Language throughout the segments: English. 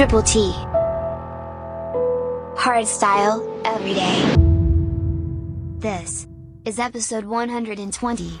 Triple T. Hard style, every day. This is episode 120.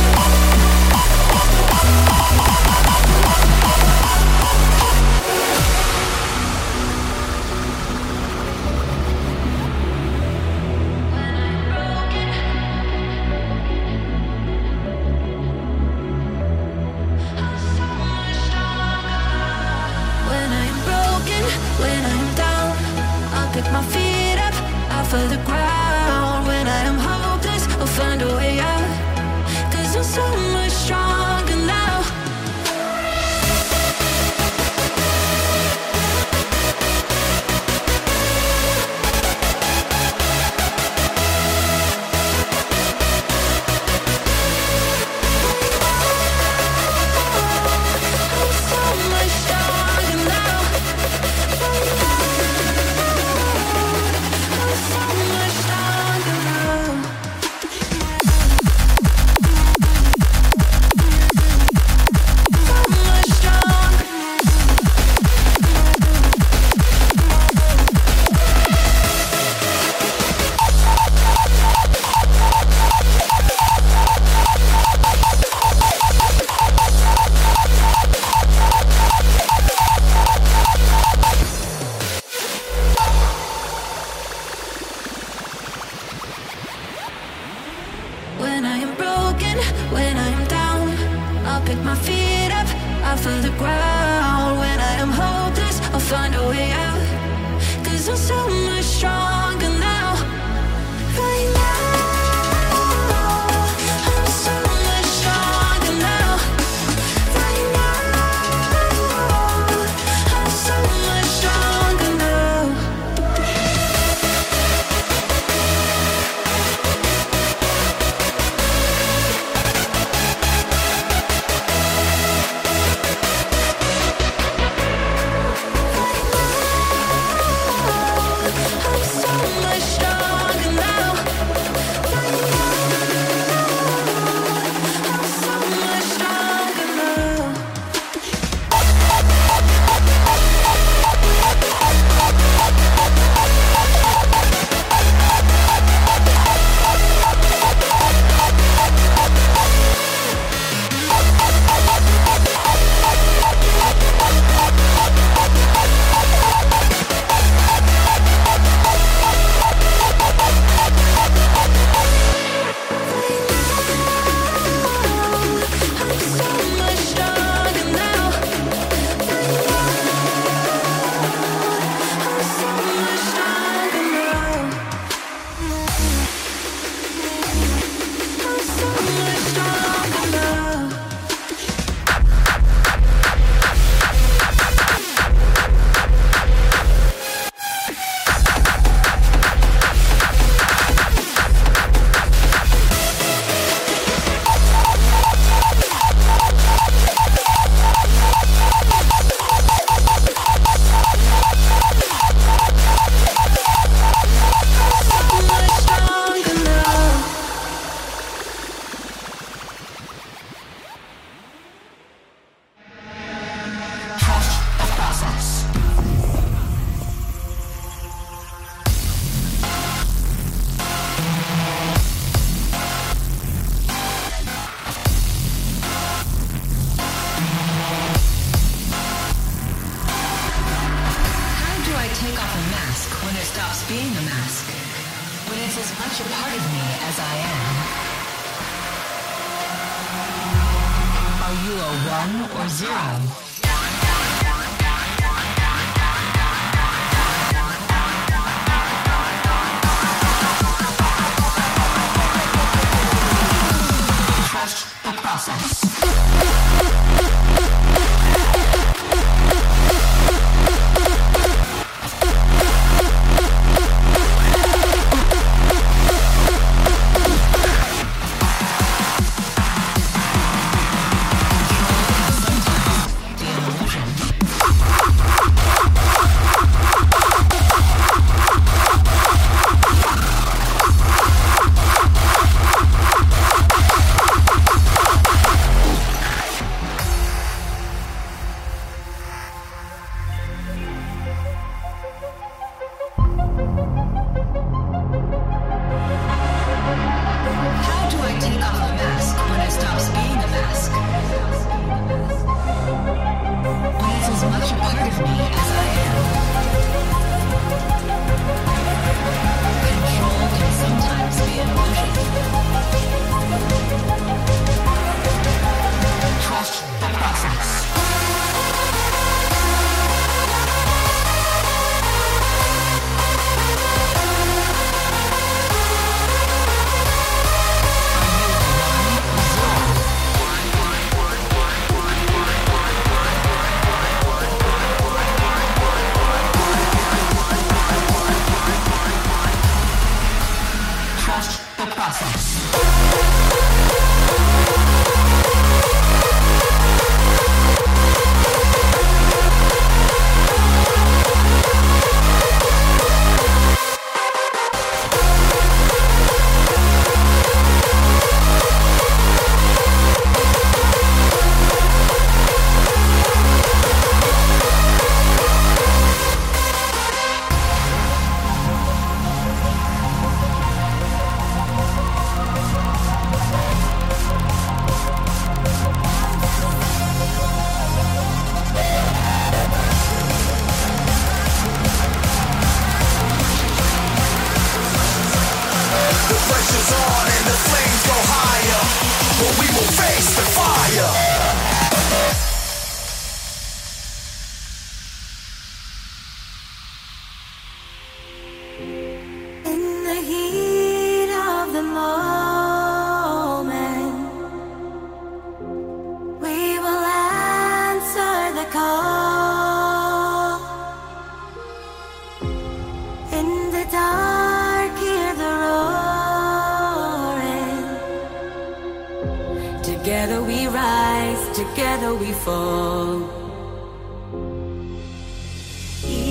rise, together we fall.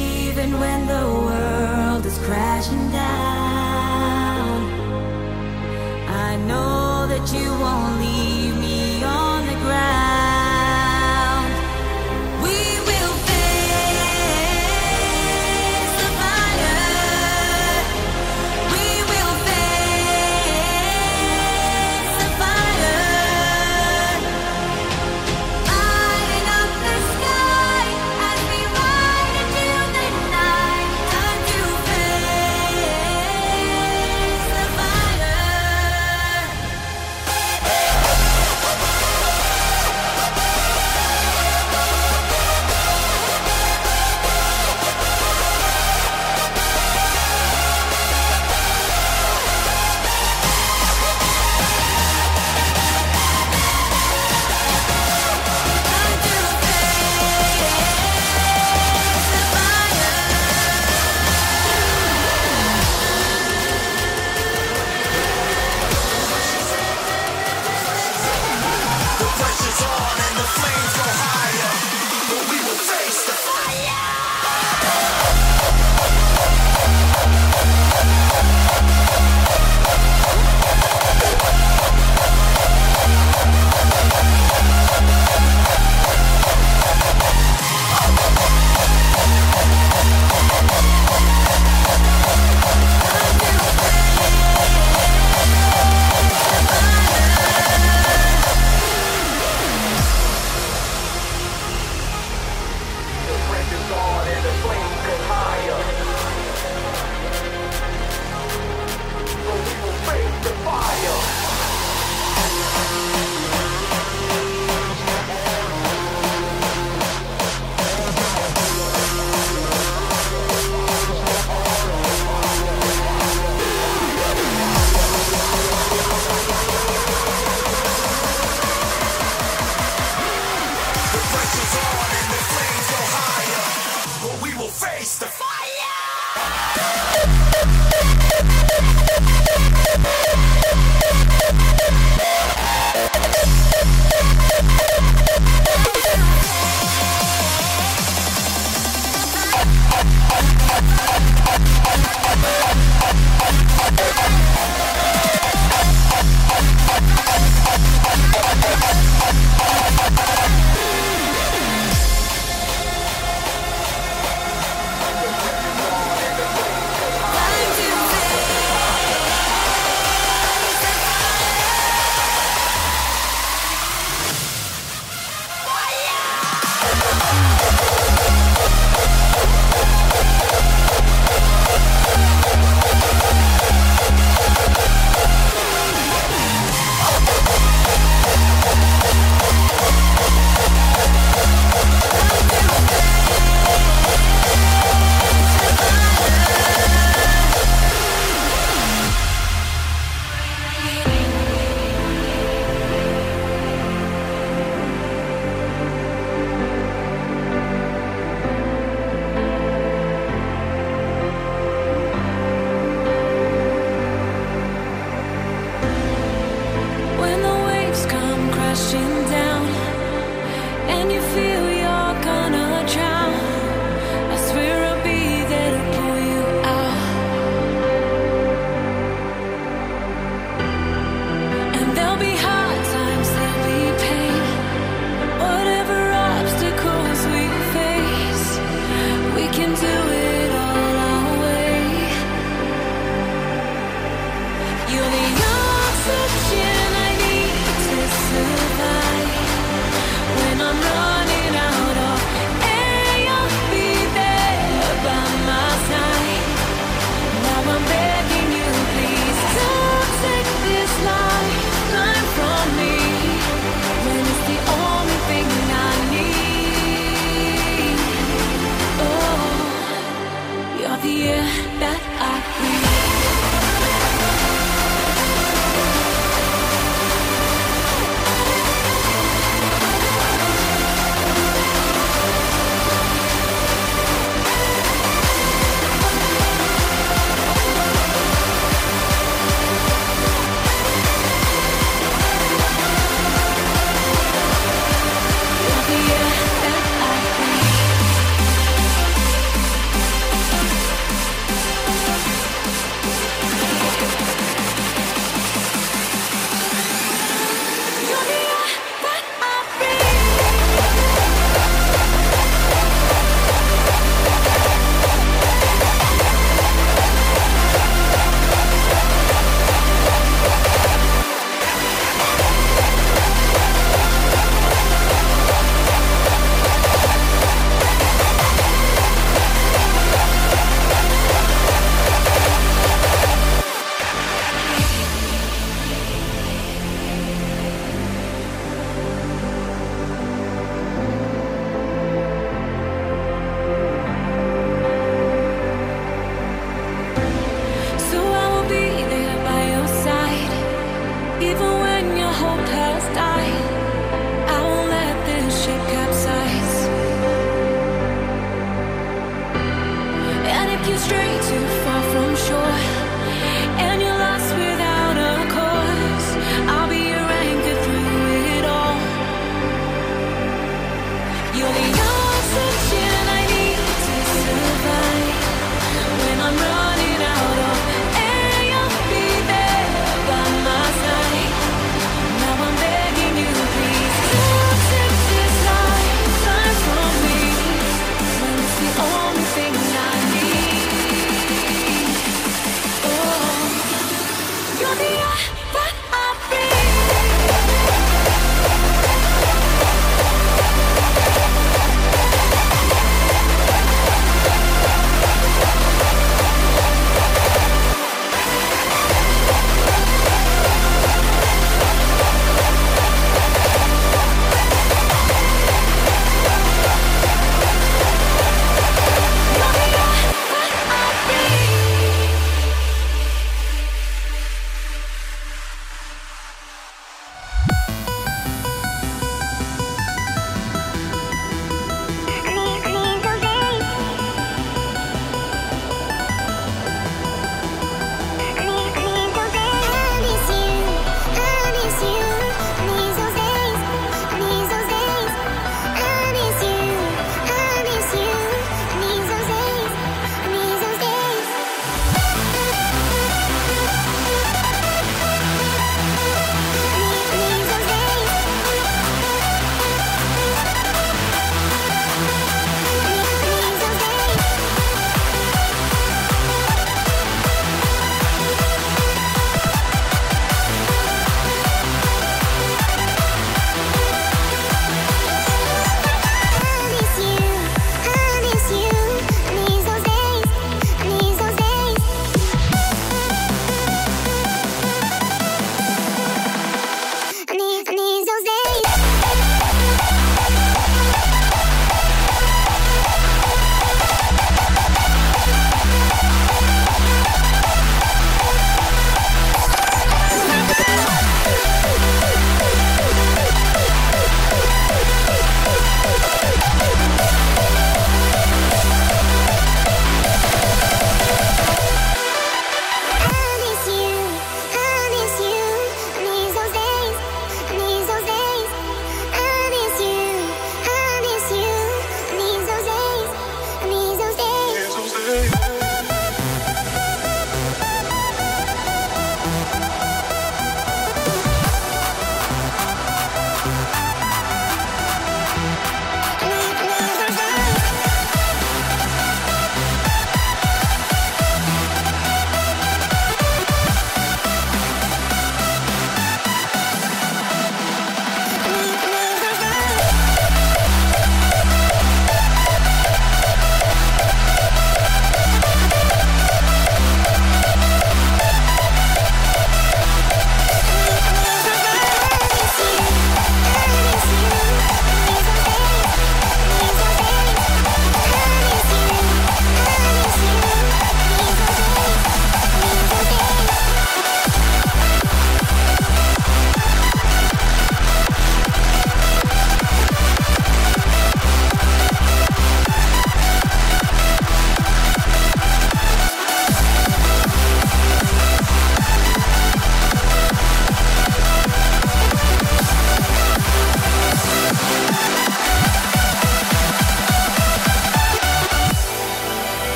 Even when the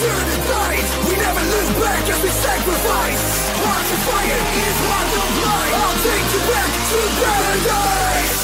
We never look back as we sacrifice Watch fire, is hard to blind I'll take you back to paradise